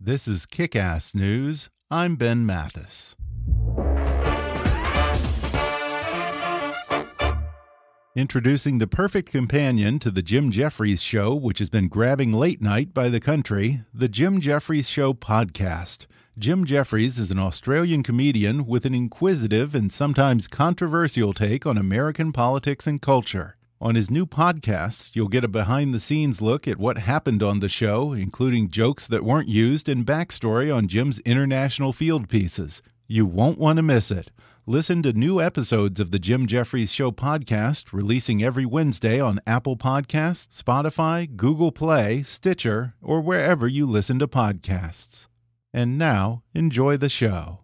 This is Kick Ass News. I'm Ben Mathis. Introducing the perfect companion to the Jim Jefferies Show, which has been grabbing late night by the country, the Jim Jefferies Show podcast. Jim Jefferies is an Australian comedian with an inquisitive and sometimes controversial take on American politics and culture. On his new podcast, you'll get a behind the scenes look at what happened on the show, including jokes that weren't used and backstory on Jim's international field pieces. You won't want to miss it. Listen to new episodes of the Jim Jefferies Show podcast, releasing every Wednesday on Apple Podcasts, Spotify, Google Play, Stitcher, or wherever you listen to podcasts. And now, enjoy the show.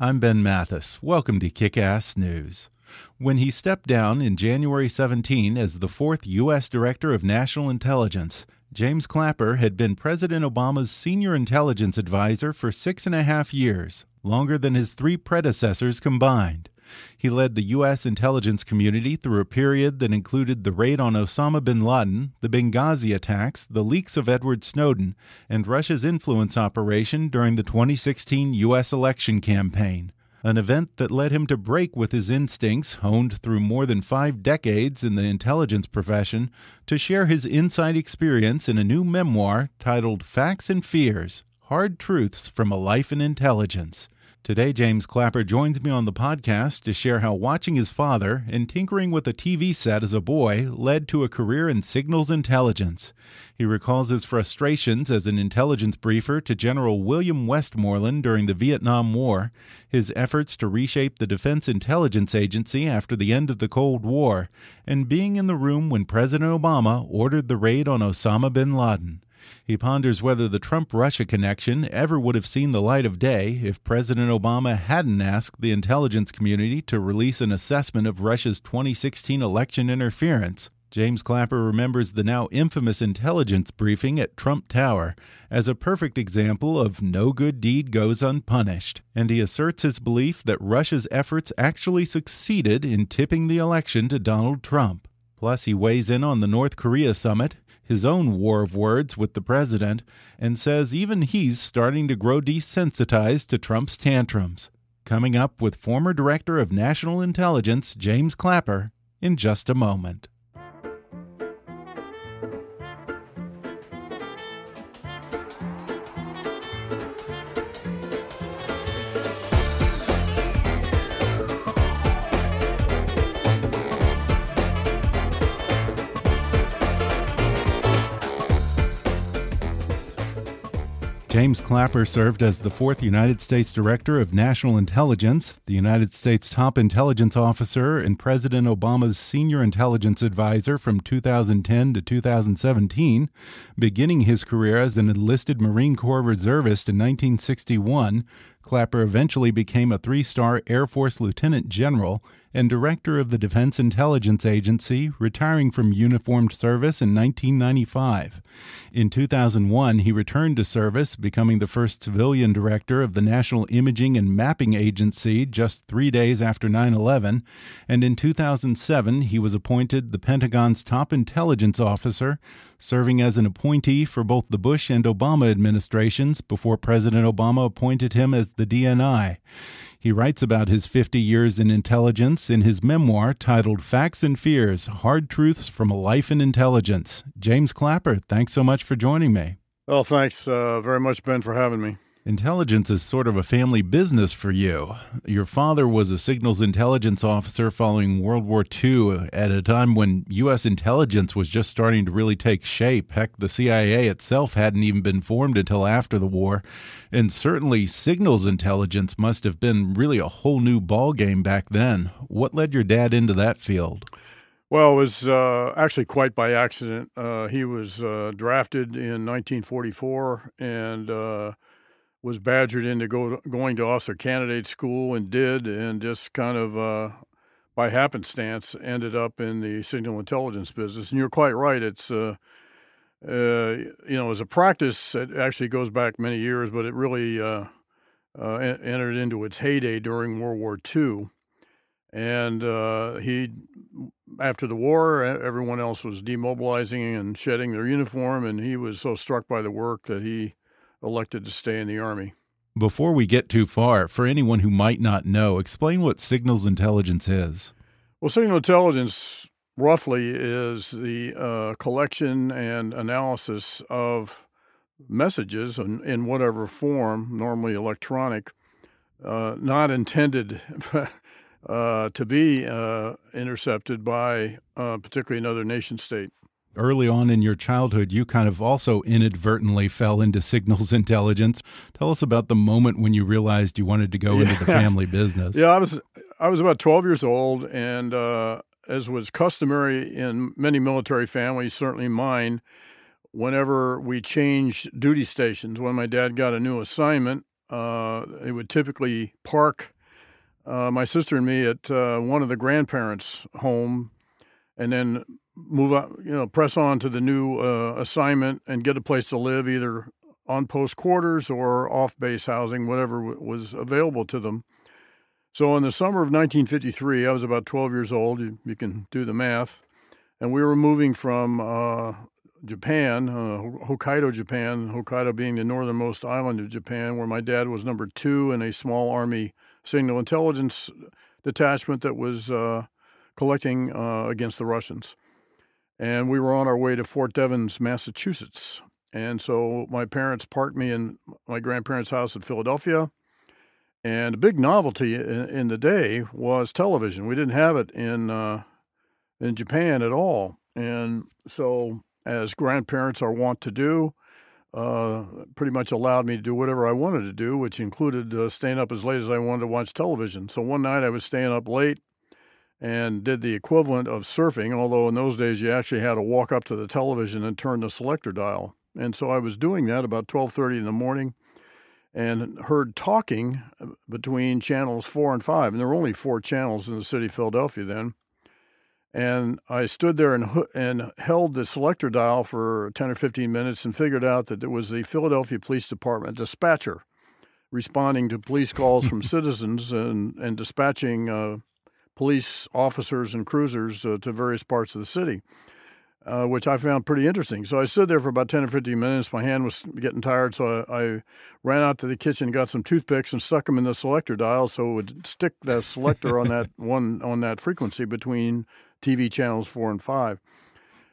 I'm Ben Mathis. Welcome to Kick Ass News. When he stepped down in January 17 as the fourth U.S. Director of National Intelligence, James Clapper had been President Obama's senior intelligence advisor for six and a half years, longer than his three predecessors combined. He led the U.S. intelligence community through a period that included the raid on Osama bin Laden, the Benghazi attacks, the leaks of Edward Snowden, and Russia's influence operation during the 2016 U.S. election campaign an event that led him to break with his instincts, honed through more than five decades in the intelligence profession, to share his inside experience in a new memoir titled Facts and Fears Hard Truths from a Life in Intelligence. Today, James Clapper joins me on the podcast to share how watching his father and tinkering with a TV set as a boy led to a career in signals intelligence. He recalls his frustrations as an intelligence briefer to General William Westmoreland during the Vietnam War, his efforts to reshape the Defense Intelligence Agency after the end of the Cold War, and being in the room when President Obama ordered the raid on Osama bin Laden. He ponders whether the Trump Russia connection ever would have seen the light of day if President Obama hadn't asked the intelligence community to release an assessment of Russia's 2016 election interference. James Clapper remembers the now infamous intelligence briefing at Trump Tower as a perfect example of no good deed goes unpunished, and he asserts his belief that Russia's efforts actually succeeded in tipping the election to Donald Trump. Plus, he weighs in on the North Korea summit his own war of words with the president and says even he's starting to grow desensitized to Trump's tantrums. Coming up with former Director of National Intelligence James Clapper in just a moment. James Clapper served as the fourth United States Director of National Intelligence, the United States top intelligence officer, and President Obama's senior intelligence advisor from 2010 to 2017, beginning his career as an enlisted Marine Corps reservist in 1961. Clapper eventually became a three star Air Force lieutenant general and director of the Defense Intelligence Agency, retiring from uniformed service in 1995. In 2001, he returned to service, becoming the first civilian director of the National Imaging and Mapping Agency just three days after 9 11. And in 2007, he was appointed the Pentagon's top intelligence officer, serving as an appointee for both the Bush and Obama administrations before President Obama appointed him as the DNI. He writes about his 50 years in intelligence in his memoir titled Facts and Fears Hard Truths from a Life in Intelligence. James Clapper, thanks so much for joining me. Well, thanks uh, very much, Ben, for having me. Intelligence is sort of a family business for you. Your father was a signals intelligence officer following World War II at a time when U.S. intelligence was just starting to really take shape. Heck, the CIA itself hadn't even been formed until after the war. And certainly, signals intelligence must have been really a whole new ballgame back then. What led your dad into that field? Well, it was uh, actually quite by accident. Uh, he was uh, drafted in 1944 and uh, was badgered into go, going to officer candidate school and did, and just kind of uh, by happenstance ended up in the signal intelligence business. And you're quite right; it's uh, uh, you know as a practice, it actually goes back many years, but it really uh, uh, entered into its heyday during World War II. And uh, he, after the war, everyone else was demobilizing and shedding their uniform, and he was so struck by the work that he elected to stay in the Army. Before we get too far, for anyone who might not know, explain what signals intelligence is. Well, signal intelligence roughly is the uh, collection and analysis of messages in, in whatever form, normally electronic, uh, not intended uh, to be uh, intercepted by uh, particularly another nation state early on in your childhood, you kind of also inadvertently fell into signals intelligence. Tell us about the moment when you realized you wanted to go yeah. into the family business. Yeah, I was I was about 12 years old, and uh, as was customary in many military families, certainly mine, whenever we changed duty stations, when my dad got a new assignment, uh, it would typically park uh, my sister and me at uh, one of the grandparents' home, and then move on, you know, press on to the new uh, assignment and get a place to live, either on post quarters or off base housing, whatever w- was available to them. So in the summer of 1953, I was about 12 years old. You, you can do the math. And we were moving from uh, Japan, uh, Hokkaido, Japan, Hokkaido being the northernmost island of Japan, where my dad was number two in a small Army signal intelligence detachment that was uh, collecting uh, against the Russians and we were on our way to Fort Devens, Massachusetts. And so my parents parked me in my grandparents' house in Philadelphia. And a big novelty in, in the day was television. We didn't have it in uh, in Japan at all. And so, as grandparents are wont to do, uh, pretty much allowed me to do whatever I wanted to do, which included uh, staying up as late as I wanted to watch television. So one night I was staying up late and did the equivalent of surfing, although in those days you actually had to walk up to the television and turn the selector dial. And so I was doing that about 12:30 in the morning and heard talking between channels 4 and 5, and there were only 4 channels in the city of Philadelphia then. And I stood there and, and held the selector dial for 10 or 15 minutes and figured out that it was the Philadelphia Police Department dispatcher responding to police calls from citizens and, and dispatching uh, police officers and cruisers uh, to various parts of the city, uh, which I found pretty interesting. So I stood there for about 10 or 15 minutes. My hand was getting tired, so I, I ran out to the kitchen, got some toothpicks, and stuck them in the selector dial so it would stick the selector on that one on that frequency between TV channels four and five.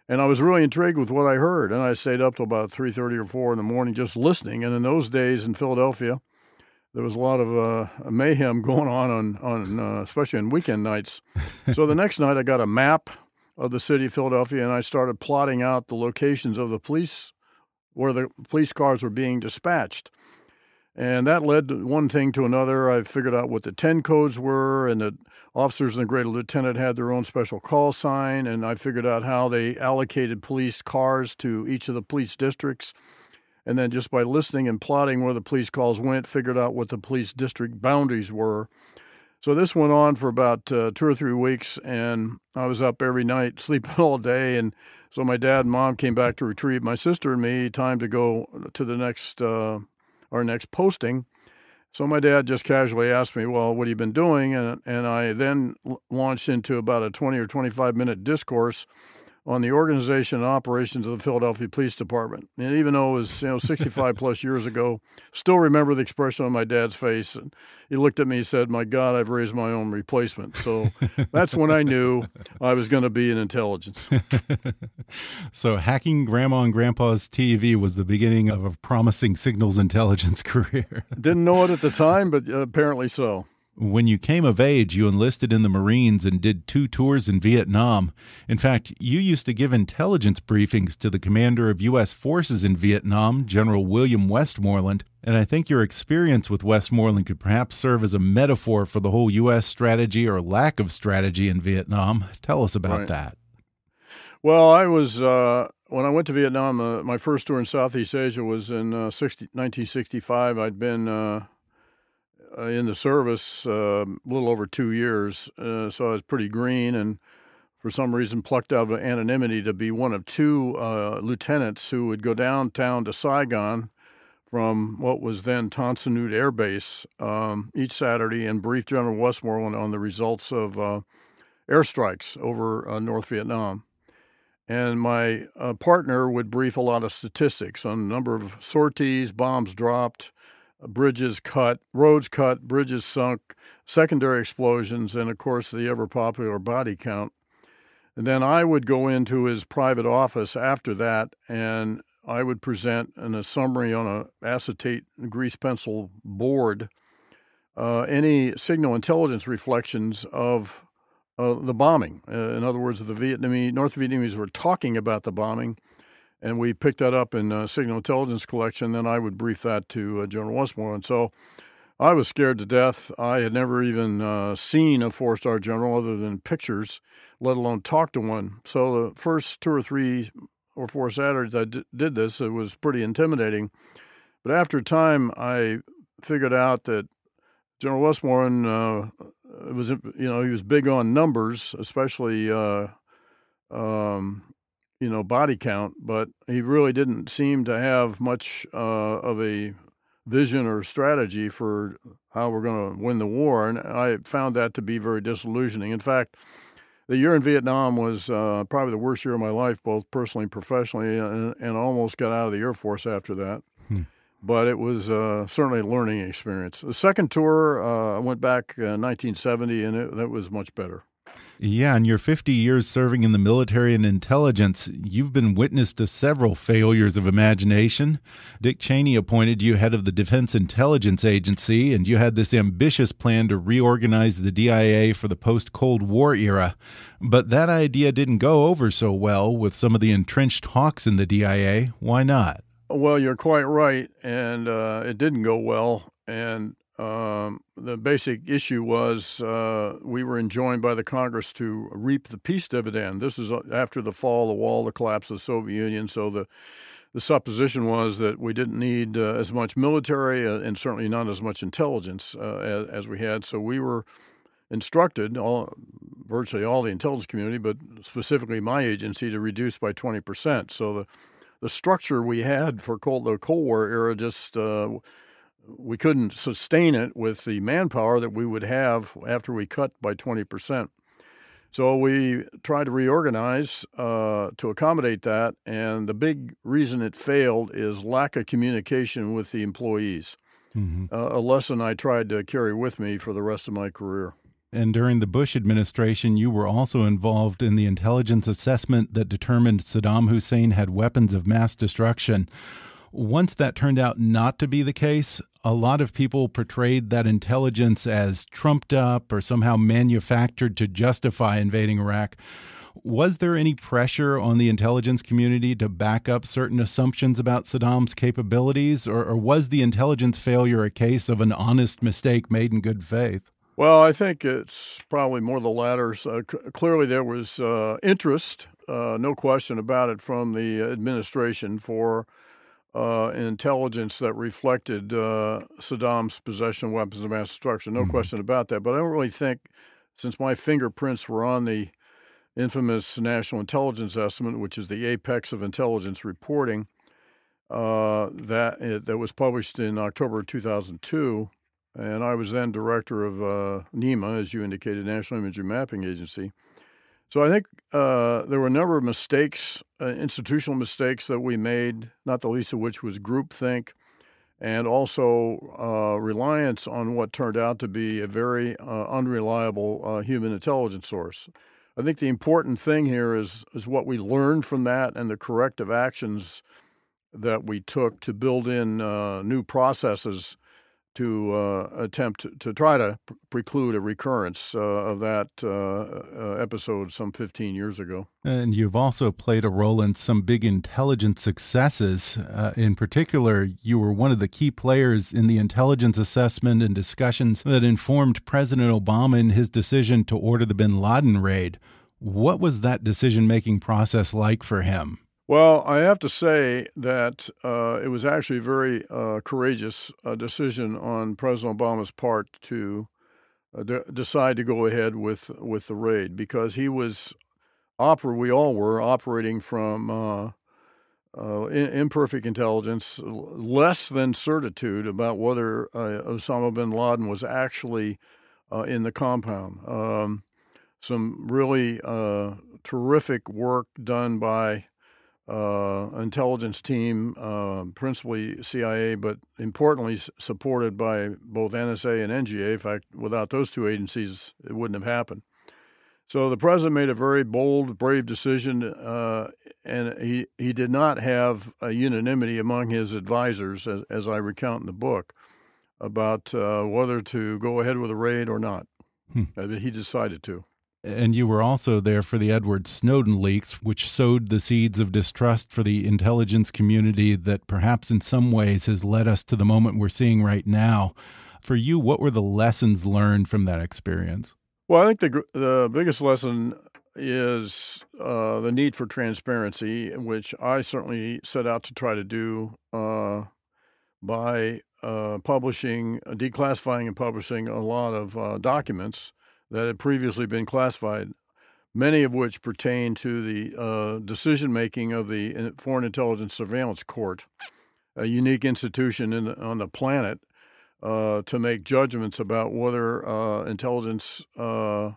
And I was really intrigued with what I heard, and I stayed up till about 3:30 or 4 in the morning just listening. And in those days in Philadelphia, there was a lot of uh, mayhem going on on, on uh, especially on weekend nights. so the next night, I got a map of the city of Philadelphia, and I started plotting out the locations of the police where the police cars were being dispatched. And that led one thing to another. I figured out what the 10 codes were, and the officers and the great lieutenant had their own special call sign. And I figured out how they allocated police cars to each of the police districts and then just by listening and plotting where the police calls went, figured out what the police district boundaries were. So this went on for about uh, two or three weeks, and I was up every night, sleeping all day. And so my dad and mom came back to retrieve my sister and me. Time to go to the next uh, our next posting. So my dad just casually asked me, "Well, what have you been doing?" And and I then launched into about a twenty or twenty five minute discourse on the organization and operations of the Philadelphia Police Department. And even though it was you know 65 plus years ago, still remember the expression on my dad's face. And he looked at me and said, "My God, I've raised my own replacement." So that's when I knew I was going to be in intelligence. so hacking Grandma and Grandpa's TV was the beginning of a promising signals intelligence career. Didn't know it at the time, but uh, apparently so. When you came of age, you enlisted in the Marines and did two tours in Vietnam. In fact, you used to give intelligence briefings to the commander of U.S. forces in Vietnam, General William Westmoreland. And I think your experience with Westmoreland could perhaps serve as a metaphor for the whole U.S. strategy or lack of strategy in Vietnam. Tell us about right. that. Well, I was, uh, when I went to Vietnam, uh, my first tour in Southeast Asia was in uh, 60, 1965. I'd been uh, uh, in the service uh, a little over two years, uh, so I was pretty green and for some reason plucked out of anonymity to be one of two uh, lieutenants who would go downtown to Saigon from what was then Tan Son Nhut Air Base um, each Saturday and brief General Westmoreland on the results of uh, airstrikes over uh, North Vietnam. And my partner would brief a lot of statistics on number of sorties, bombs dropped, bridges cut, roads cut, bridges sunk, secondary explosions, and of course the ever popular body count. And then I would go into his private office after that and I would present in a summary on a acetate grease pencil board uh, any signal intelligence reflections of uh, the bombing. Uh, in other words, the Vietnamese, North Vietnamese were talking about the bombing and we picked that up in uh, signal intelligence collection. Then I would brief that to uh, General Westmoreland. So I was scared to death. I had never even uh, seen a four star general other than pictures, let alone talked to one. So the first two or three or four Saturdays I d- did this, it was pretty intimidating. But after a time, I figured out that General Westmoreland uh, was, you know, he was big on numbers, especially uh, um, you know, body count, but he really didn't seem to have much uh, of a vision or strategy for how we're going to win the war. And I found that to be very disillusioning. In fact, the year in Vietnam was uh, probably the worst year of my life, both personally and professionally, and, and almost got out of the Air Force after that. Hmm. But it was uh, certainly a learning experience. The second tour, uh, I went back in 1970, and it, that was much better. Yeah, in your 50 years serving in the military and intelligence, you've been witness to several failures of imagination. Dick Cheney appointed you head of the Defense Intelligence Agency, and you had this ambitious plan to reorganize the DIA for the post Cold War era. But that idea didn't go over so well with some of the entrenched hawks in the DIA. Why not? Well, you're quite right, and uh, it didn't go well. And um, the basic issue was uh, we were enjoined by the Congress to reap the peace dividend. This is uh, after the fall of the wall, the collapse of the Soviet Union. So the the supposition was that we didn't need uh, as much military uh, and certainly not as much intelligence uh, as, as, we had. So we were instructed, all, virtually all the intelligence community, but specifically my agency, to reduce by 20%. So the, the structure we had for Cold, the Cold War era just uh, we couldn't sustain it with the manpower that we would have after we cut by 20%. So we tried to reorganize uh, to accommodate that, and the big reason it failed is lack of communication with the employees. Mm-hmm. Uh, a lesson I tried to carry with me for the rest of my career. And during the Bush administration, you were also involved in the intelligence assessment that determined Saddam Hussein had weapons of mass destruction. Once that turned out not to be the case, a lot of people portrayed that intelligence as trumped up or somehow manufactured to justify invading Iraq. Was there any pressure on the intelligence community to back up certain assumptions about Saddam's capabilities, or, or was the intelligence failure a case of an honest mistake made in good faith? Well, I think it's probably more the latter. Clearly, there was uh, interest, uh, no question about it, from the administration for uh, intelligence that reflected uh, Saddam's possession of weapons of mass destruction. No mm-hmm. question about that. But I don't really think, since my fingerprints were on the infamous National Intelligence Estimate, which is the apex of intelligence reporting, uh, that it, that was published in October 2002, and I was then director of uh, NIMA, as you indicated, National Imagery Mapping Agency. So I think uh, there were a number of mistakes, uh, institutional mistakes that we made, not the least of which was groupthink, and also uh, reliance on what turned out to be a very uh, unreliable uh, human intelligence source. I think the important thing here is is what we learned from that and the corrective actions that we took to build in uh, new processes to uh, attempt to, try to preclude a recurrence uh, of that uh, uh, episode some 15 years ago. And you've also played a role in some big intelligence successes. Uh, in particular, you were one of the key players in the intelligence assessment and discussions that informed President Obama in his decision to order the bin Laden raid. What was that decision making process like for him? Well, I have to say that uh, it was actually a very uh, courageous uh, decision on President Obama's part to uh, de- decide to go ahead with with the raid because he was oper- we all were operating from uh, uh, in- imperfect intelligence, less than certitude about whether Osama bin Laden was actually in the compound. Um, some really terrific work done by uh, intelligence team, uh, principally CIA, but importantly supported by both NSA and NGA. In fact, without those two agencies, it wouldn't have happened. So the president made a very bold, brave decision, uh, and he, he did not have a unanimity among his advisors, as, as I recount in the book, about uh, whether to go ahead with a raid or not. Hmm. Uh, he decided to. And you were also there for the Edward Snowden leaks, which sowed the seeds of distrust for the intelligence community that perhaps in some ways has led us to the moment we're seeing right now. For you, what were the lessons learned from that experience? Well, I think the, the biggest lesson is uh, the need for transparency, which I certainly set out to try to do uh, by uh, publishing, declassifying, and publishing a lot of uh, documents that had previously been classified, many of which pertain to the uh, decision making of the Foreign Intelligence Surveillance Court, a unique institution in, on the planet uh, to make judgments about whether uh, intelligence uh,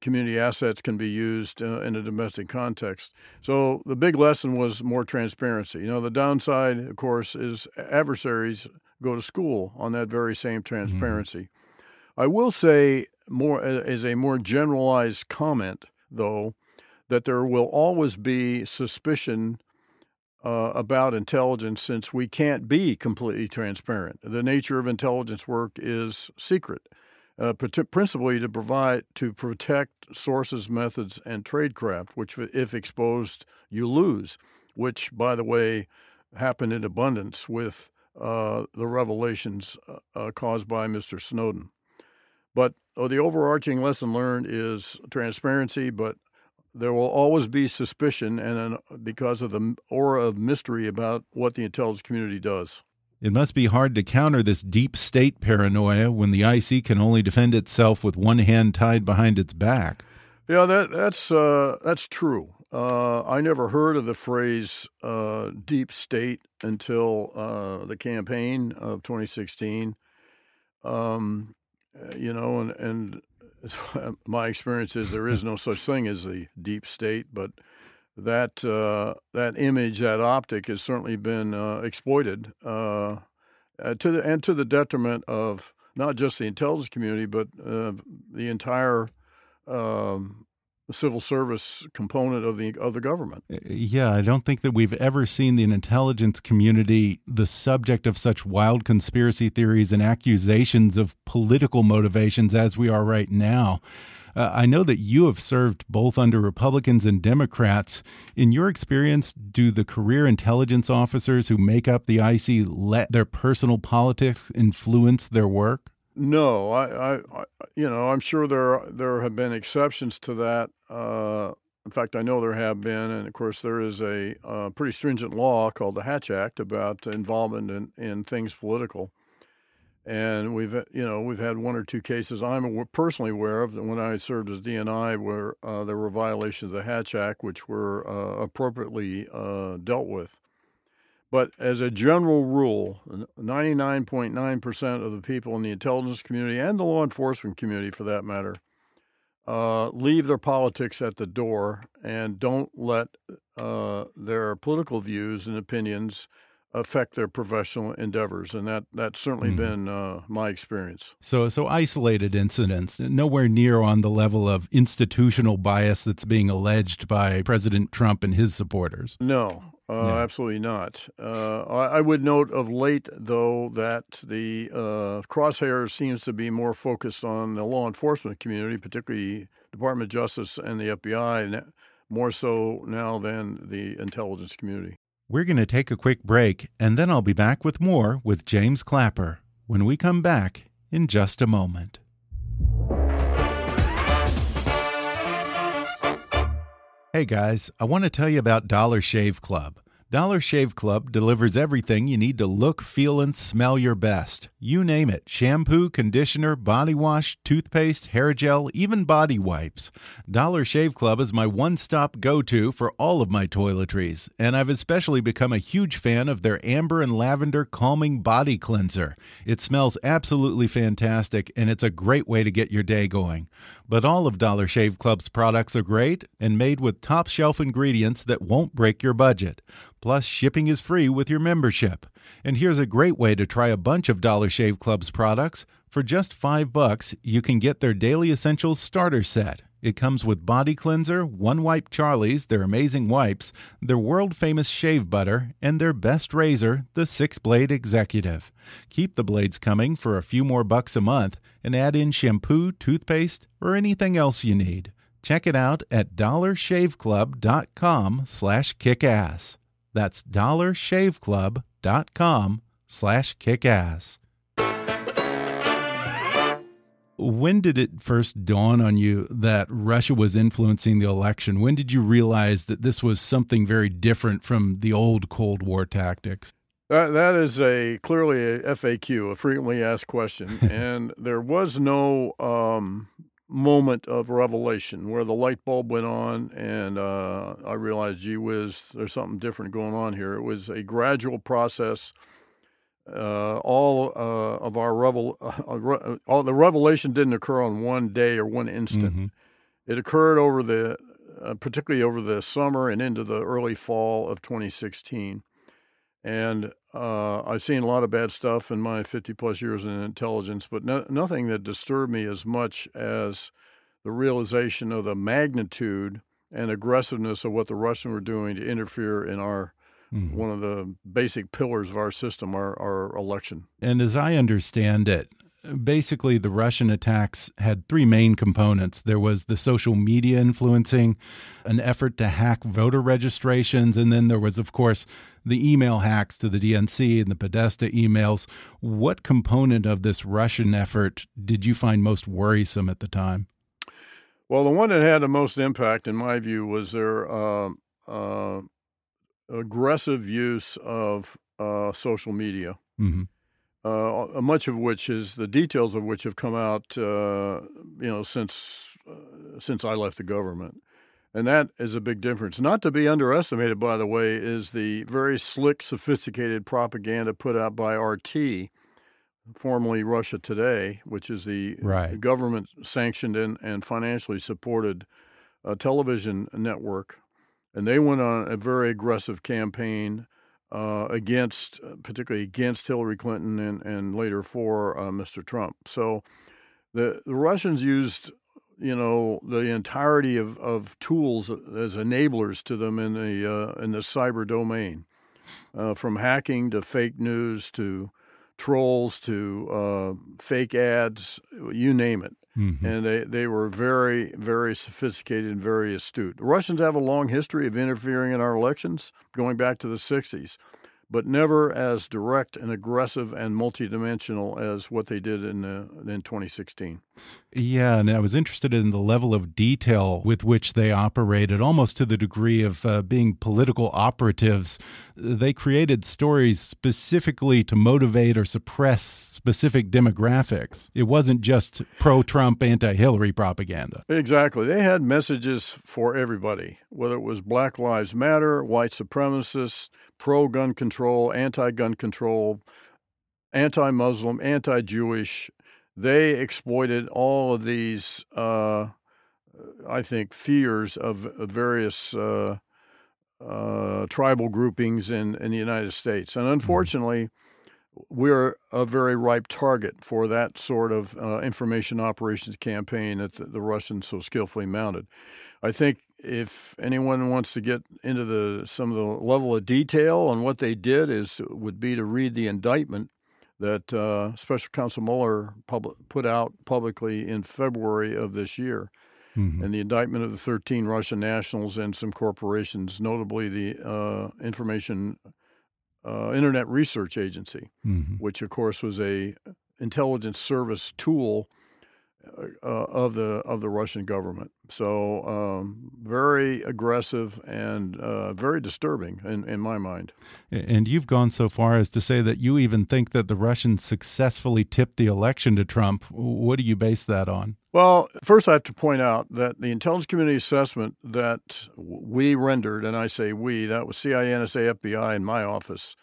community assets can be used uh, in a domestic context. So the big lesson was more transparency. You know, the downside, of course, is adversaries go to school on that very same mm-hmm. transparency. Mm-hmm. I will say more as a more generalized comment, though, that there will always be suspicion uh, about intelligence since we can't be completely transparent. The nature of intelligence work is secret, uh, principally to provide to protect sources, methods, and tradecraft, which, if exposed, you lose. Which, by the way, happened in abundance with uh, the revelations uh, uh, caused by Mr. Snowden. But oh, the overarching lesson learned is transparency, but there will always be suspicion and an, because of the aura of mystery about what the intelligence community does. It must be hard to counter this deep state paranoia when the IC can only defend itself with one hand tied behind its back. Yeah, that, that's uh, that's true. Uh, I never heard of the phrase uh, deep state until uh, the campaign of 2016. Um, uh, you know, and and my experience is there is no such thing as the deep state, but that uh, that image, that optic, has certainly been uh, exploited uh, uh to the and to the detriment of not just the intelligence community, but uh, the entire um, the civil service component of the of the government. Uh, yeah, I don't think that we've ever seen the intelligence community the subject of such wild conspiracy theories and accusations of political motivations as we are right now. Uh, I know that you have served both under Republicans and Democrats. In your experience, do the career intelligence officers who make up the IC let their personal politics influence their work? No, I, I, I, you know, I'm sure there there have been exceptions to that. Uh, in fact, I know there have been, and of course, there is a uh, pretty stringent law called the Hatch Act about involvement in, in things political. And we've, you know, we've had one or two cases I'm personally aware of when I served as DNI where uh, there were violations of the Hatch Act, which were uh, appropriately uh, dealt with. But as a general rule, 99.9% of the people in the intelligence community and the law enforcement community, for that matter, uh, leave their politics at the door and don't let uh, their political views and opinions affect their professional endeavors, and that that's certainly mm. been uh, my experience. So, so isolated incidents, nowhere near on the level of institutional bias that's being alleged by President Trump and his supporters. No, uh, yeah. Absolutely not. Uh, I, I, would note of late, though, that the uh, crosshairs seems to be more focused on the law enforcement community, particularly Department of Justice and the FBI, more so now than the intelligence community. We're going to take a quick break, and then I'll be back with more with James Clapper when we come back in just a moment. Hey guys, I want to tell you about Dollar Shave Club. Dollar Shave Club delivers everything you need to look, feel, and smell your best. You name it shampoo, conditioner, body wash, toothpaste, hair gel, even body wipes. Dollar Shave Club is my one stop go to for all of my toiletries, and I've especially become a huge fan of their amber and lavender calming body cleanser. It smells absolutely fantastic, and it's a great way to get your day going. But all of Dollar Shave Club's products are great and made with top shelf ingredients that won't break your budget. Plus, shipping is free with your membership. And here's a great way to try a bunch of Dollar Shave Club's products. For just 5 bucks, you can get their Daily Essentials starter set. It comes with body cleanser, one wipe Charlie's, their amazing wipes, their world famous shave butter, and their best razor, the six blade executive. Keep the blades coming for a few more bucks a month and add in shampoo, toothpaste, or anything else you need. Check it out at dollarshaveclub.com slash kickass. That's dollarshaveclub.com slash kickass. When did it first dawn on you that Russia was influencing the election? When did you realize that this was something very different from the old Cold War tactics? That, that is a clearly a FAQ, a frequently asked question, and there was no um, moment of revelation where the light bulb went on and uh, I realized, gee whiz, there's something different going on here. It was a gradual process. Uh, all uh, of our revel, uh, all the revelation didn't occur on one day or one instant. Mm-hmm. It occurred over the, uh, particularly over the summer and into the early fall of 2016. And uh, I've seen a lot of bad stuff in my 50 plus years in intelligence, but no, nothing that disturbed me as much as the realization of the magnitude and aggressiveness of what the Russians were doing to interfere in our mm-hmm. one of the basic pillars of our system, our, our election. And as I understand it, basically the Russian attacks had three main components. There was the social media influencing, an effort to hack voter registrations, and then there was, of course, the email hacks to the DNC and the Podesta emails. What component of this Russian effort did you find most worrisome at the time? Well, the one that had the most impact, in my view, was their uh, uh, aggressive use of uh, social media. Mm -hmm uh, much of which is the details of which have come out, uh, you know, since uh, since I left the government, and that is a big difference. Not to be underestimated, by the way, is the very slick, sophisticated propaganda put out by RT, formerly Russia Today, which is the right. government sanctioned and, and financially supported uh, television network, and they went on a very aggressive campaign uh, against, uh, particularly against Hillary Clinton and, and later for uh, Mr. Trump. So the, the Russians used, you know, the entirety of, of tools as enablers to them in the uh, in the cyber domain, uh, from hacking to fake news to trolls to uh, fake ads, you name it. Mm-hmm. And they, they were very, very sophisticated and very astute. The Russians have a long history of interfering in our elections going back to the 60s but never as direct and aggressive and multidimensional as what they did in uh, in 2016. Yeah, and I was interested in the level of detail with which they operated, almost to the degree of uh, being political operatives. They created stories specifically to motivate or suppress specific demographics. It wasn't just pro Trump, anti Hillary propaganda. Exactly. They had messages for everybody, whether it was Black Lives Matter, white supremacists, pro gun control, anti gun control, anti Muslim, anti Jewish. They exploited all of these uh, I think, fears of, of various uh, uh, tribal groupings in, in the United States. And unfortunately, we're a very ripe target for that sort of uh, information operations campaign that the, the, Russians so skillfully mounted. I think if anyone wants to get into the some of the level of detail on what they did, is would be to read the indictment that uh, Special Counsel Mueller put out publicly in February of this year. Mm-hmm. And the indictment of the 13 Russian nationals and some corporations, notably the uh, Information uh, Internet Research Agency, mm-hmm. which of course was a intelligence service tool uh, of the of the Russian government. So um, very aggressive and uh, very disturbing in, in my mind. And you've gone so far as to say that you even think that the Russians successfully tipped the election to Trump. What do you base that on? Well, first I have to point out that the intelligence community assessment that we rendered, and I say we, that was CIA, NSA, FBI, in my office,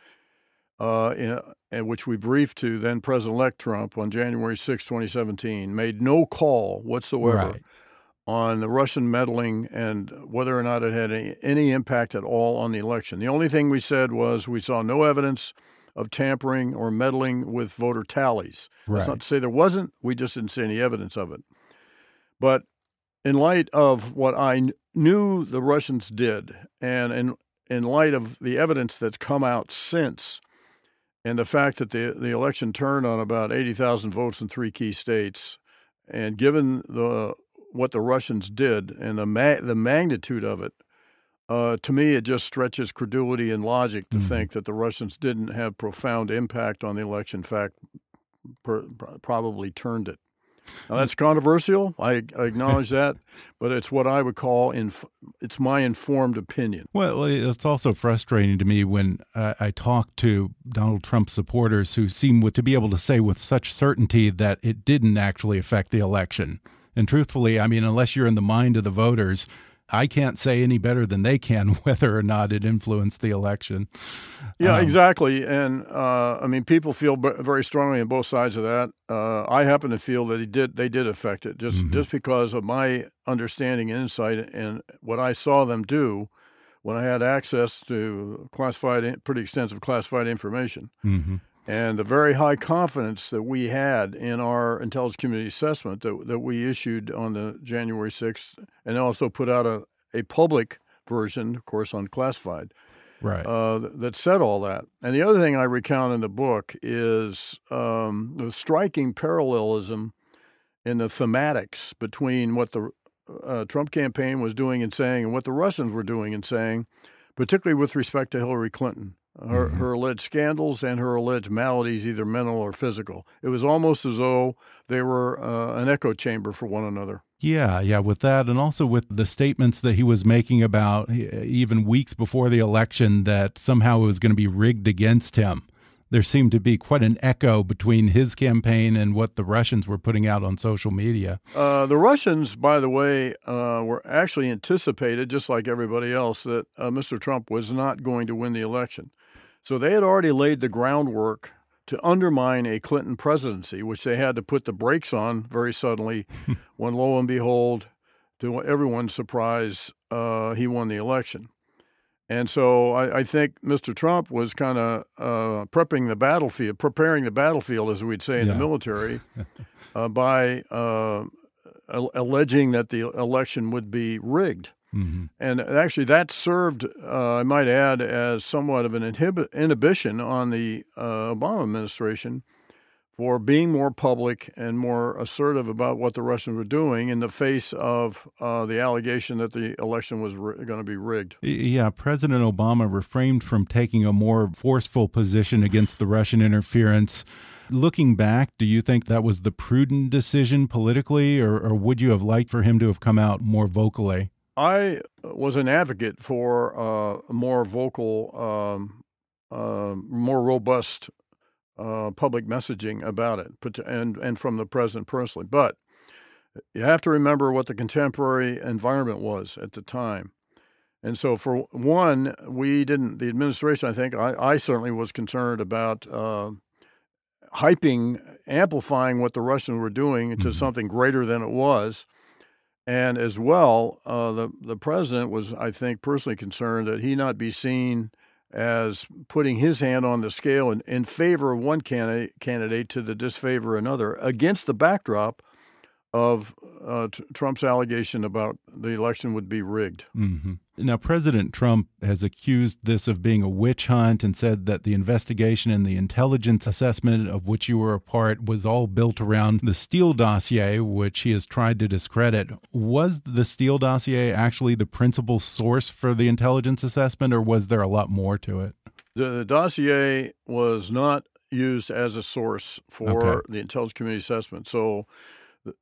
uh, in, in which we briefed to then President-elect Trump on January 6, 2017, made no call whatsoever right. on the Russian meddling and whether or not it had any, any impact at all on the election. The only thing we said was we saw no evidence of tampering or meddling with voter tallies. Right. That's not to say there wasn't. We just didn't see any evidence of it. But in light of what I knew the Russians did, and in in light of the evidence that's come out since and the fact that the the election turned on about eighty thousand votes in three key states, and given the what the Russians did and the ma- the magnitude of it, uh, to me it just stretches credulity and logic to mm-hmm. think that the Russians didn't have profound impact on the election. In fact, per, probably turned it. Now, that's controversial. I, I acknowledge that, but it's what I would call inf- it's my informed opinion. Well, it's also frustrating to me when I talk to Donald Trump supporters who seem to be able to say with such certainty that it didn't actually affect the election. And truthfully, I mean, unless you're in the mind of the voters, I can't say any better than they can whether or not it influenced the election. Yeah, um, exactly. And uh, I mean, people feel very strongly on both sides of that. Uh, I happen to feel that he did; they did affect it just mm -hmm. just because of my understanding and insight and what I saw them do when I had access to classified, pretty extensive classified information. Mm -hmm and the very high confidence that we had in our intelligence community assessment that, that we issued on the January 6th and also put out a, a public version, of course, unclassified, right. Uh, that said all that. And the other thing I recount in the book is um, the striking parallelism in the thematics between what the uh, Trump campaign was doing and saying and what the Russians were doing and saying, particularly with respect to Hillary Clinton her, mm-hmm. her alleged scandals and her alleged maladies, either mental or physical. It was almost as though they were uh, an echo chamber for one another. Yeah, yeah, with that, and also with the statements that he was making about even weeks before the election that somehow it was going to be rigged against him. There seemed to be quite an echo between his campaign and what the Russians were putting out on social media. Uh, the Russians, by the way, uh, were actually anticipated, just like everybody else, that uh, Mr. Trump was not going to win the election. So they had already laid the groundwork to undermine a Clinton presidency, which they had to put the brakes on very suddenly when, lo and behold, to everyone's surprise, uh, he won the election. And so I, I think Mr. Trump was kind of uh, prepping the battlefield, preparing the battlefield, as we'd say in yeah. the military, uh, by uh, alleging that the election would be rigged. Mm-hmm. And actually, that served, uh, I might add, as somewhat of an inhib- inhibition on the uh, Obama administration for being more public and more assertive about what the Russians were doing in the face of uh, the allegation that the election was going to be rigged. Yeah, President Obama refrained from taking a more forceful position against the Russian interference. Looking back, do you think that was the prudent decision politically, or, or would you have liked for him to have come out more vocally? I was an advocate for uh, more vocal, um, uh, more robust uh, public messaging about it, and and from the president personally. But you have to remember what the contemporary environment was at the time. And so, for one, we didn't, the administration, I think, I, I certainly was concerned about uh, hyping, amplifying what the Russians were doing to mm-hmm. something greater than it was And as well, uh, the the president was, I think, personally concerned that he not be seen as putting his hand on the scale in, in favor of one candidate, candidate to the disfavor of another against the backdrop of uh, t- Trump's allegation about the election would be rigged. Mm -hmm. Now, President Trump has accused this of being a witch hunt and said that the investigation and the intelligence assessment of which you were a part was all built around the Steele dossier, which he has tried to discredit. Was the Steele dossier actually the principal source for the intelligence assessment, or was there a lot more to it? The, the dossier was not used as a source for okay. the intelligence community assessment. So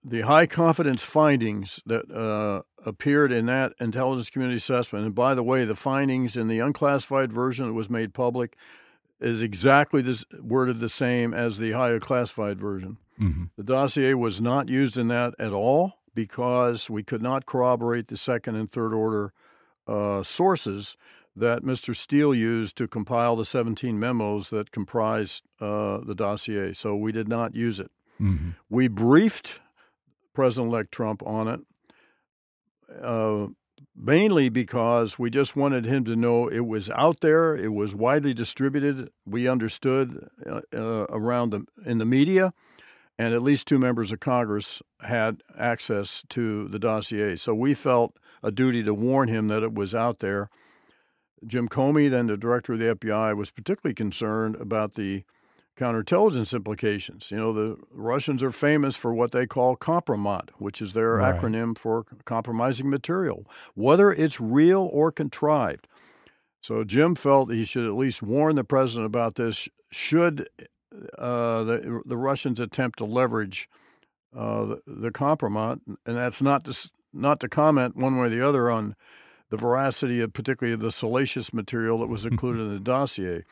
the high confidence findings that uh, appeared in that intelligence community assessment, and by the way, the findings in the unclassified version that was made public is exactly this, worded the same as the higher classified version. Mm-hmm. The dossier was not used in that at all because we could not corroborate the second and third order uh, sources that Mr. Steele used to compile the 17 memos that comprised uh, the dossier. So we did not use it. Mm-hmm. We briefed President elect Trump on it, uh, mainly because we just wanted him to know it was out there, it was widely distributed. We understood uh, uh, around the, in the media, and at least two members of Congress had access to the dossier. So we felt a duty to warn him that it was out there. Jim Comey, then the director of the FBI, was particularly concerned about the counterintelligence implications. You know, the Russians are famous for what they call kompromat, which is their right. acronym for compromising material, whether it's real or contrived. So Jim felt he should at least warn the president about this should uh, the, the Russians attempt to leverage uh, the, the kompromat, and that's not to, not to comment one way or the other on the veracity of particularly the salacious material that was included in the dossier.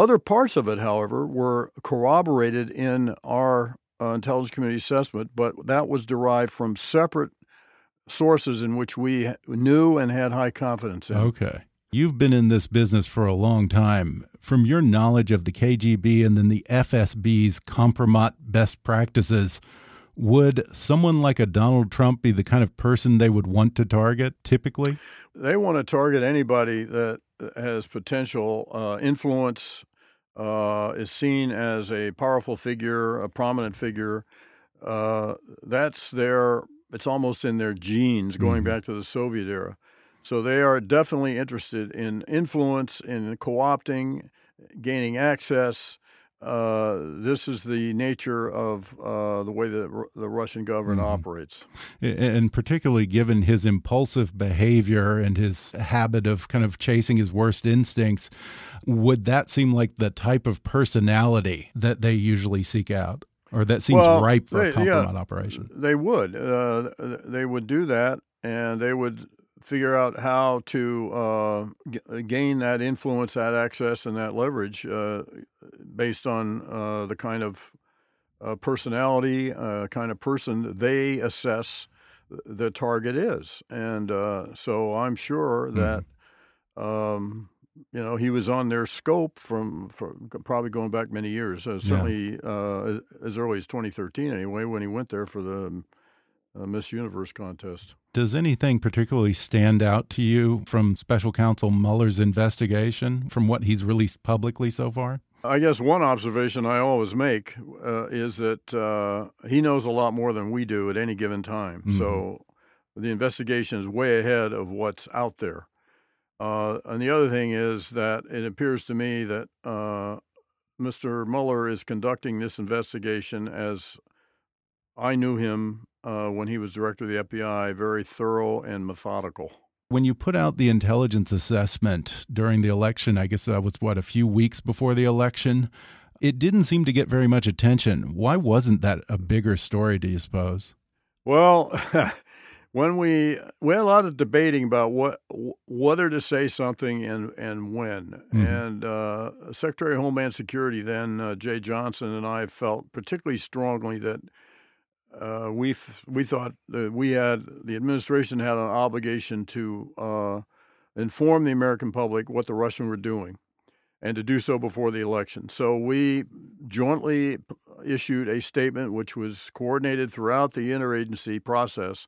Other parts of it, however, were corroborated in our uh, intelligence community assessment, but that was derived from separate sources in which we knew and had high confidence in. Okay. You've been in this business for a long time. From your knowledge of the KGB and then the FSB's kompromat best practices, would someone like a Donald Trump be the kind of person they would want to target typically? They want to target anybody that has potential uh, influence, uh, is seen as a powerful figure, a prominent figure. Uh, that's their, it's almost in their genes going mm-hmm. back to the Soviet era. So they are definitely interested in influence, in co opting, gaining access, uh, this is the nature of uh, the way that the Russian government mm -hmm. operates. And particularly given his impulsive behavior and his habit of kind of chasing his worst instincts, would that seem like the type of personality that they usually seek out? Or that seems well, ripe for they, a kompromat yeah, operation? They would. Uh, they would do that, and they would figure out how to uh, g- gain that influence, that access, and that leverage uh, based on uh, the kind of uh, personality, uh, kind of person they assess the target is. And uh, so I'm sure that. Mm-hmm. Um, you know, he was on their scope from, from probably going back many years. certainly yeah. as early as 2013, anyway, when he went there for the uh, Miss Universe contest. Does anything particularly stand out to you from Special Counsel Mueller's investigation, from what he's released publicly so far? I guess one observation I always make uh, is that uh, he knows a lot more than we do at any given time. Mm -hmm. So the investigation is way ahead of what's out there. Uh, and the other thing is that it appears to me that uh, Mr. Mueller is conducting this investigation as I knew him uh, when he was director of the FBI, very thorough and methodical. When you put out the intelligence assessment during the election, I guess that was what, a few weeks before the election, it didn't seem to get very much attention. Why wasn't that a bigger story, do you suppose? Well, when we we had a lot of debating about what whether to say something and and when. Mm -hmm. And uh, Secretary of Homeland Security then uh, Jeh Johnson and I felt particularly strongly that uh, we we thought that we had the administration had an obligation to uh, inform the American public what the Russians were doing, and to do so before the election. So we jointly issued a statement which was coordinated throughout the interagency process,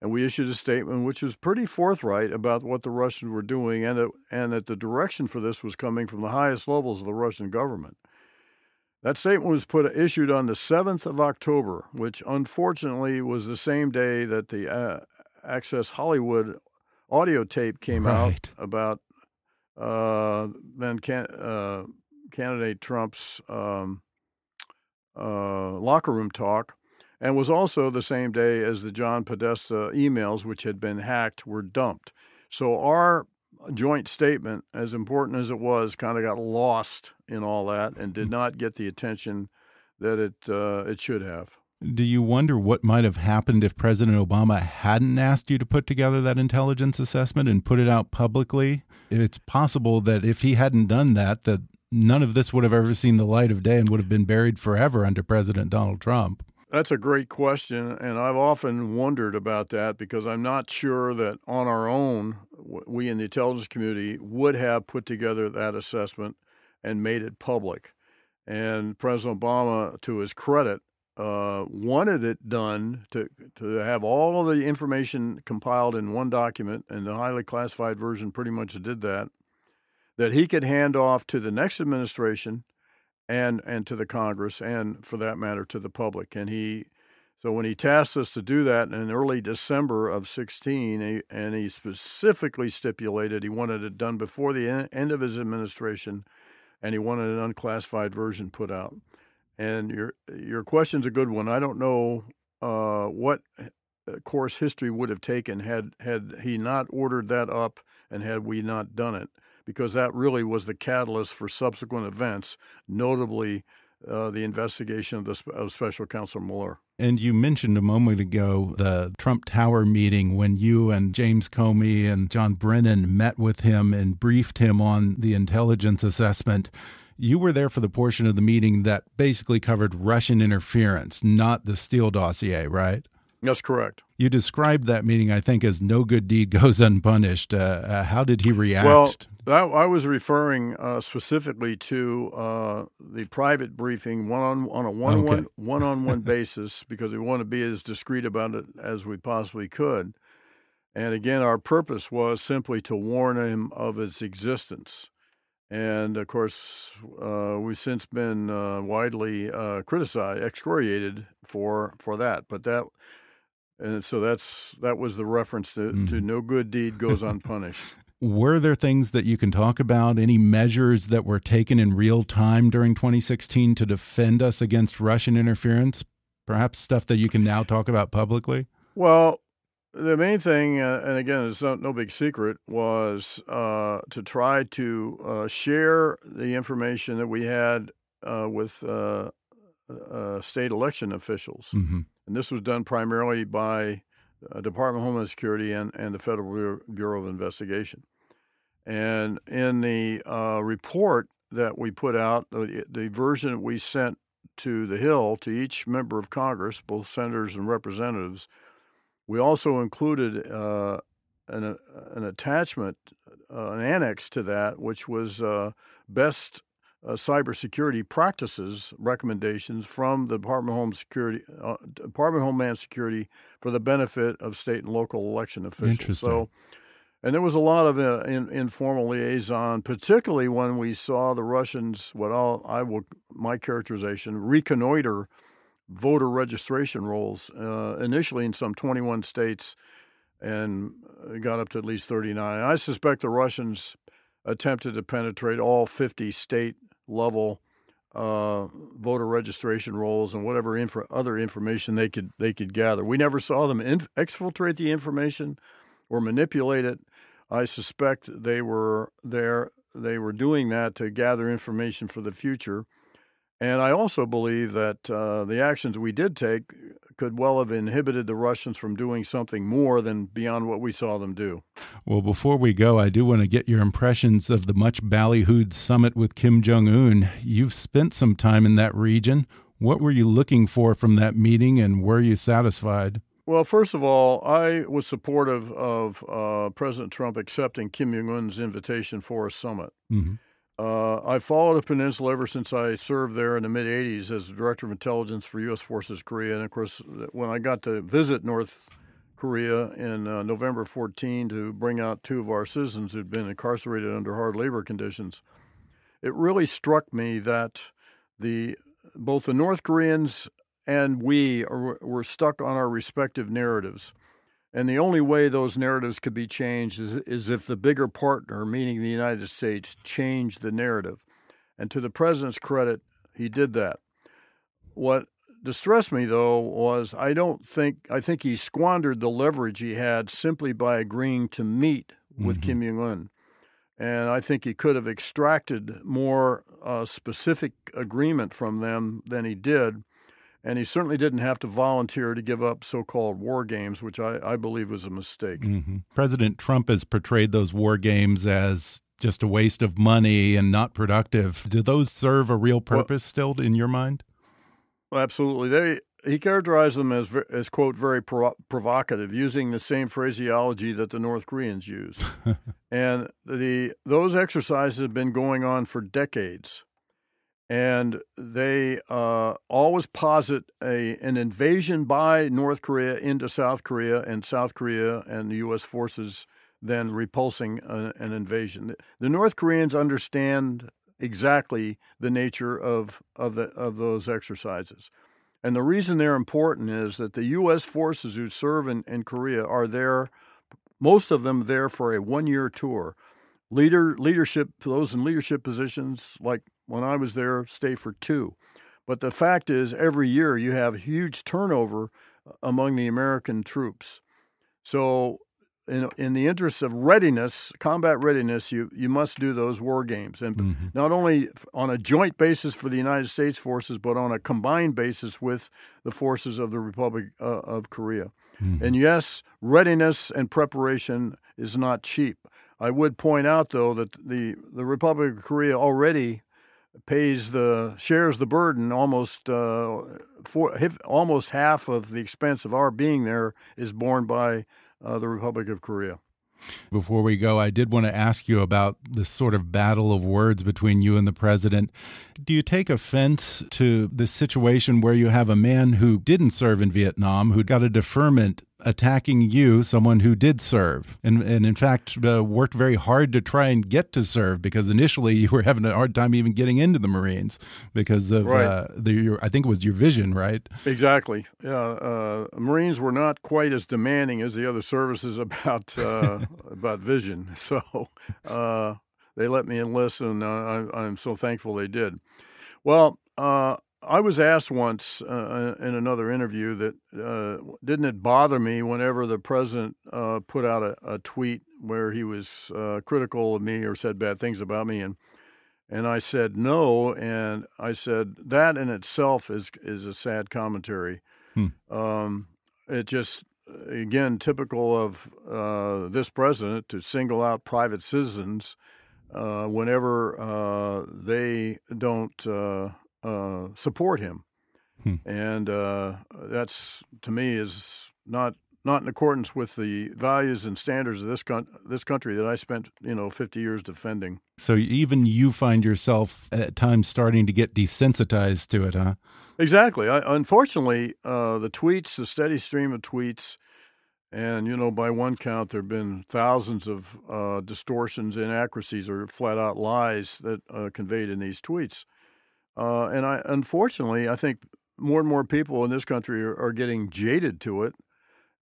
and we issued a statement which was pretty forthright about what the Russians were doing, and it, and that the direction for this was coming from the highest levels of the Russian government. That statement was put issued on the 7th of October, which unfortunately was the same day that the uh, Access Hollywood audio tape came Right. out about uh, then can, uh, candidate Trump's um, uh, locker room talk, and was also the same day as the John Podesta emails, which had been hacked, were dumped. So our joint statement, as important as it was, kind of got lost in all that and did not get the attention that it uh, it should have. Do you wonder what might have happened if President Obama hadn't asked you to put together that intelligence assessment and put it out publicly? It's possible that if he hadn't done that, that none of this would have ever seen the light of day and would have been buried forever under President Donald Trump. That's a great question, and I've often wondered about that because I'm not sure that on our own, we in the intelligence community would have put together that assessment and made it public. And President Obama, to his credit, uh, wanted it done to to have all of the information compiled in one document, and the highly classified version pretty much did that. That he could hand off to the next administration and and to the Congress and for that matter to the public. And he so when he tasked us to do that in early December of 16, he, and he specifically stipulated he wanted it done before the en- end of his administration, and he wanted an unclassified version put out. And your your question's a good one. I don't know uh, what course history would have taken had had he not ordered that up and had we not done it because that really was the catalyst for subsequent events, notably uh, the investigation of the of Special Counsel Mueller. And you mentioned a moment ago the Trump Tower meeting when you and James Comey and John Brennan met with him and briefed him on the intelligence assessment. You were there for the portion of the meeting that basically covered Russian interference, not the Steele dossier, right? That's correct. You described that meeting, I think, as no good deed goes unpunished. Uh, uh, how did he react? Well, that, I was referring uh, specifically to uh, the private briefing, one on on a one Okay. one one on one basis, because we want to be as discreet about it as we possibly could. And again, our purpose was simply to warn him of its existence. And of course, uh, we've since been uh, widely uh, criticized, excoriated for for that. But that, and so that's that was the reference to, to Mhm. no good deed goes unpunished. were there things that you can talk about? Any measures that were taken in real time during 2016 to defend us against Russian interference? Perhaps stuff that you can now talk about publicly? Well, the main thing, uh, and again, it's no, no big secret, was uh, to try to uh, share the information that we had uh, with uh, state election officials. hmm And this was done primarily by uh, Department of Homeland Security and, and the Federal Bureau- Bureau of Investigation. And in the uh, report that we put out, the, the version we sent to the Hill to each member of Congress, both senators and representatives, we also included uh, an, uh, an attachment, uh, an annex to that, which was uh, best uh, cybersecurity practices recommendations from the Department of Home Security, uh, Department of Homeland Security, for the benefit of state and local election officials. So, and there was a lot of uh, in, informal liaison, particularly when we saw the Russians, what I'll, I will, my characterization, reconnoiter voter registration rolls uh, initially in some 21 states and got up to at least 39. I suspect the Russians attempted to penetrate all 50 state level uh, voter registration rolls and whatever info, other information they could they could gather. We never saw them inf- exfiltrate the information or manipulate it. I suspect they were there. They were doing that to gather information for the future. And I also believe that uh, the actions we did take could well have inhibited the Russians from doing something more than beyond what we saw them do. Well, before we go, I do want to get your impressions of the much ballyhooed summit with Kim Jong un. You've spent some time in that region. What were you looking for from that meeting, and were you satisfied? Well, first of all, I was supportive of uh, President Trump accepting Kim Jong un's invitation for a summit. Mm -hmm. Uh, I followed the peninsula ever since I served there in the mid 80s as director of intelligence for U.S. Forces Korea. And of course, when I got to visit North Korea in uh, November 14 to bring out two of our citizens who'd been incarcerated under hard labor conditions. It really struck me that the both the North Koreans and we are, were stuck on our respective narratives. And the only way those narratives could be changed is, is if the bigger partner, meaning the United States, changed the narrative. And to the president's credit, he did that. What distressed me, though, was I don't think, I think he squandered the leverage he had simply by agreeing to meet with mm-hmm. Kim Jong un. And I think he could have extracted more uh, specific agreement from them than he did and he certainly didn't have to volunteer to give up so-called war games, which I, I believe was a mistake. Mm -hmm. President Trump has portrayed those war games as just a waste of money and not productive. Do those serve a real purpose well, still in your mind? Absolutely. They he characterized them as as quote very provocative, using the same phraseology that the North Koreans use. and the those exercises have been going on for decades and they uh, always posit a an invasion by North Korea into South Korea, and South Korea and the U.S. forces then repulsing a, an invasion. The North Koreans understand exactly the nature of of the of those exercises, and the reason they're important is that the U.S. forces who serve in, in Korea are there, most of them there for a one year tour. Leader leadership, those in leadership positions like when I was there, stay for two. But the fact is, every year you have huge turnover uh, among the American troops. So, in, in the interest of readiness, combat readiness, you, you must do those war games. And mm-hmm. not only on a joint basis for the United States forces, but on a combined basis with the forces of the Republic uh, of Korea. Mm-hmm. And yes, readiness and preparation is not cheap. I would point out, though, that the, the Republic of Korea already pays the shares the burden almost uh, for almost half of the expense of our being there is borne by uh, the Republic of Korea. Before we go, I did want to ask you about this sort of battle of words between you and the president. Do you take offense to the situation where you have a man who didn't serve in Vietnam, who got a deferment attacking you, someone who did serve, and, and in fact uh, worked very hard to try and get to serve because initially you were having a hard time even getting into the Marines because of right. uh, the, your, I think it was your vision, right? Exactly. Yeah, uh, Marines were not quite as demanding as the other services about uh, about vision, so uh, they let me enlist, and uh, I, am so thankful they did. Well, I was asked once uh, in another interview that uh, didn't it bother me whenever the president uh, put out a, a, tweet where he was uh, critical of me or said bad things about me, and and I said no, and I said that in itself is is a sad commentary. Hmm. Um, it just again typical of uh, this president to single out private citizens uh, whenever they don't uh, support him, hmm. and uh, that's to me is not not in accordance with the values and standards of this con this country that I spent you know 50 years defending. So even you find yourself at times starting to get desensitized to it, huh? Exactly. I, unfortunately, uh, the tweets, the steady stream of tweets, and you know, by one count, there have been thousands of uh, distortions, inaccuracies, or flat out lies that uh, conveyed in these tweets. Uh, and I, unfortunately, I think more and more people in this country are, are getting jaded to it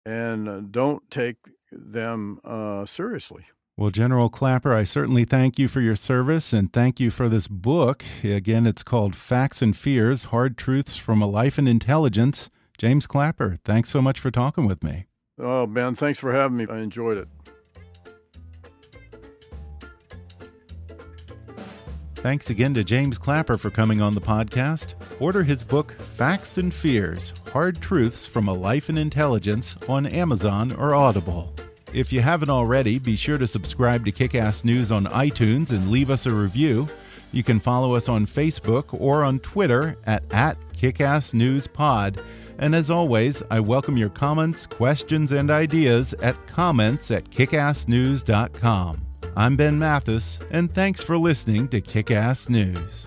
and uh, don't take them uh, seriously. Well, General Clapper, I certainly thank you for your service and thank you for this book. Again, it's called Facts and Fears Hard Truths from a Life in Intelligence. James Clapper, thanks so much for talking with me. Oh, Ben, thanks for having me. I enjoyed it. Thanks again to James Clapper for coming on the podcast. Order his book, Facts and Fears Hard Truths from a Life in Intelligence, on Amazon or Audible. If you haven't already, be sure to subscribe to Kickass News on iTunes and leave us a review. You can follow us on Facebook or on Twitter at, at KickassNewsPod. And as always, I welcome your comments, questions, and ideas at comments at kickassnews.com. I'm Ben Mathis, and thanks for listening to Kick Ass News.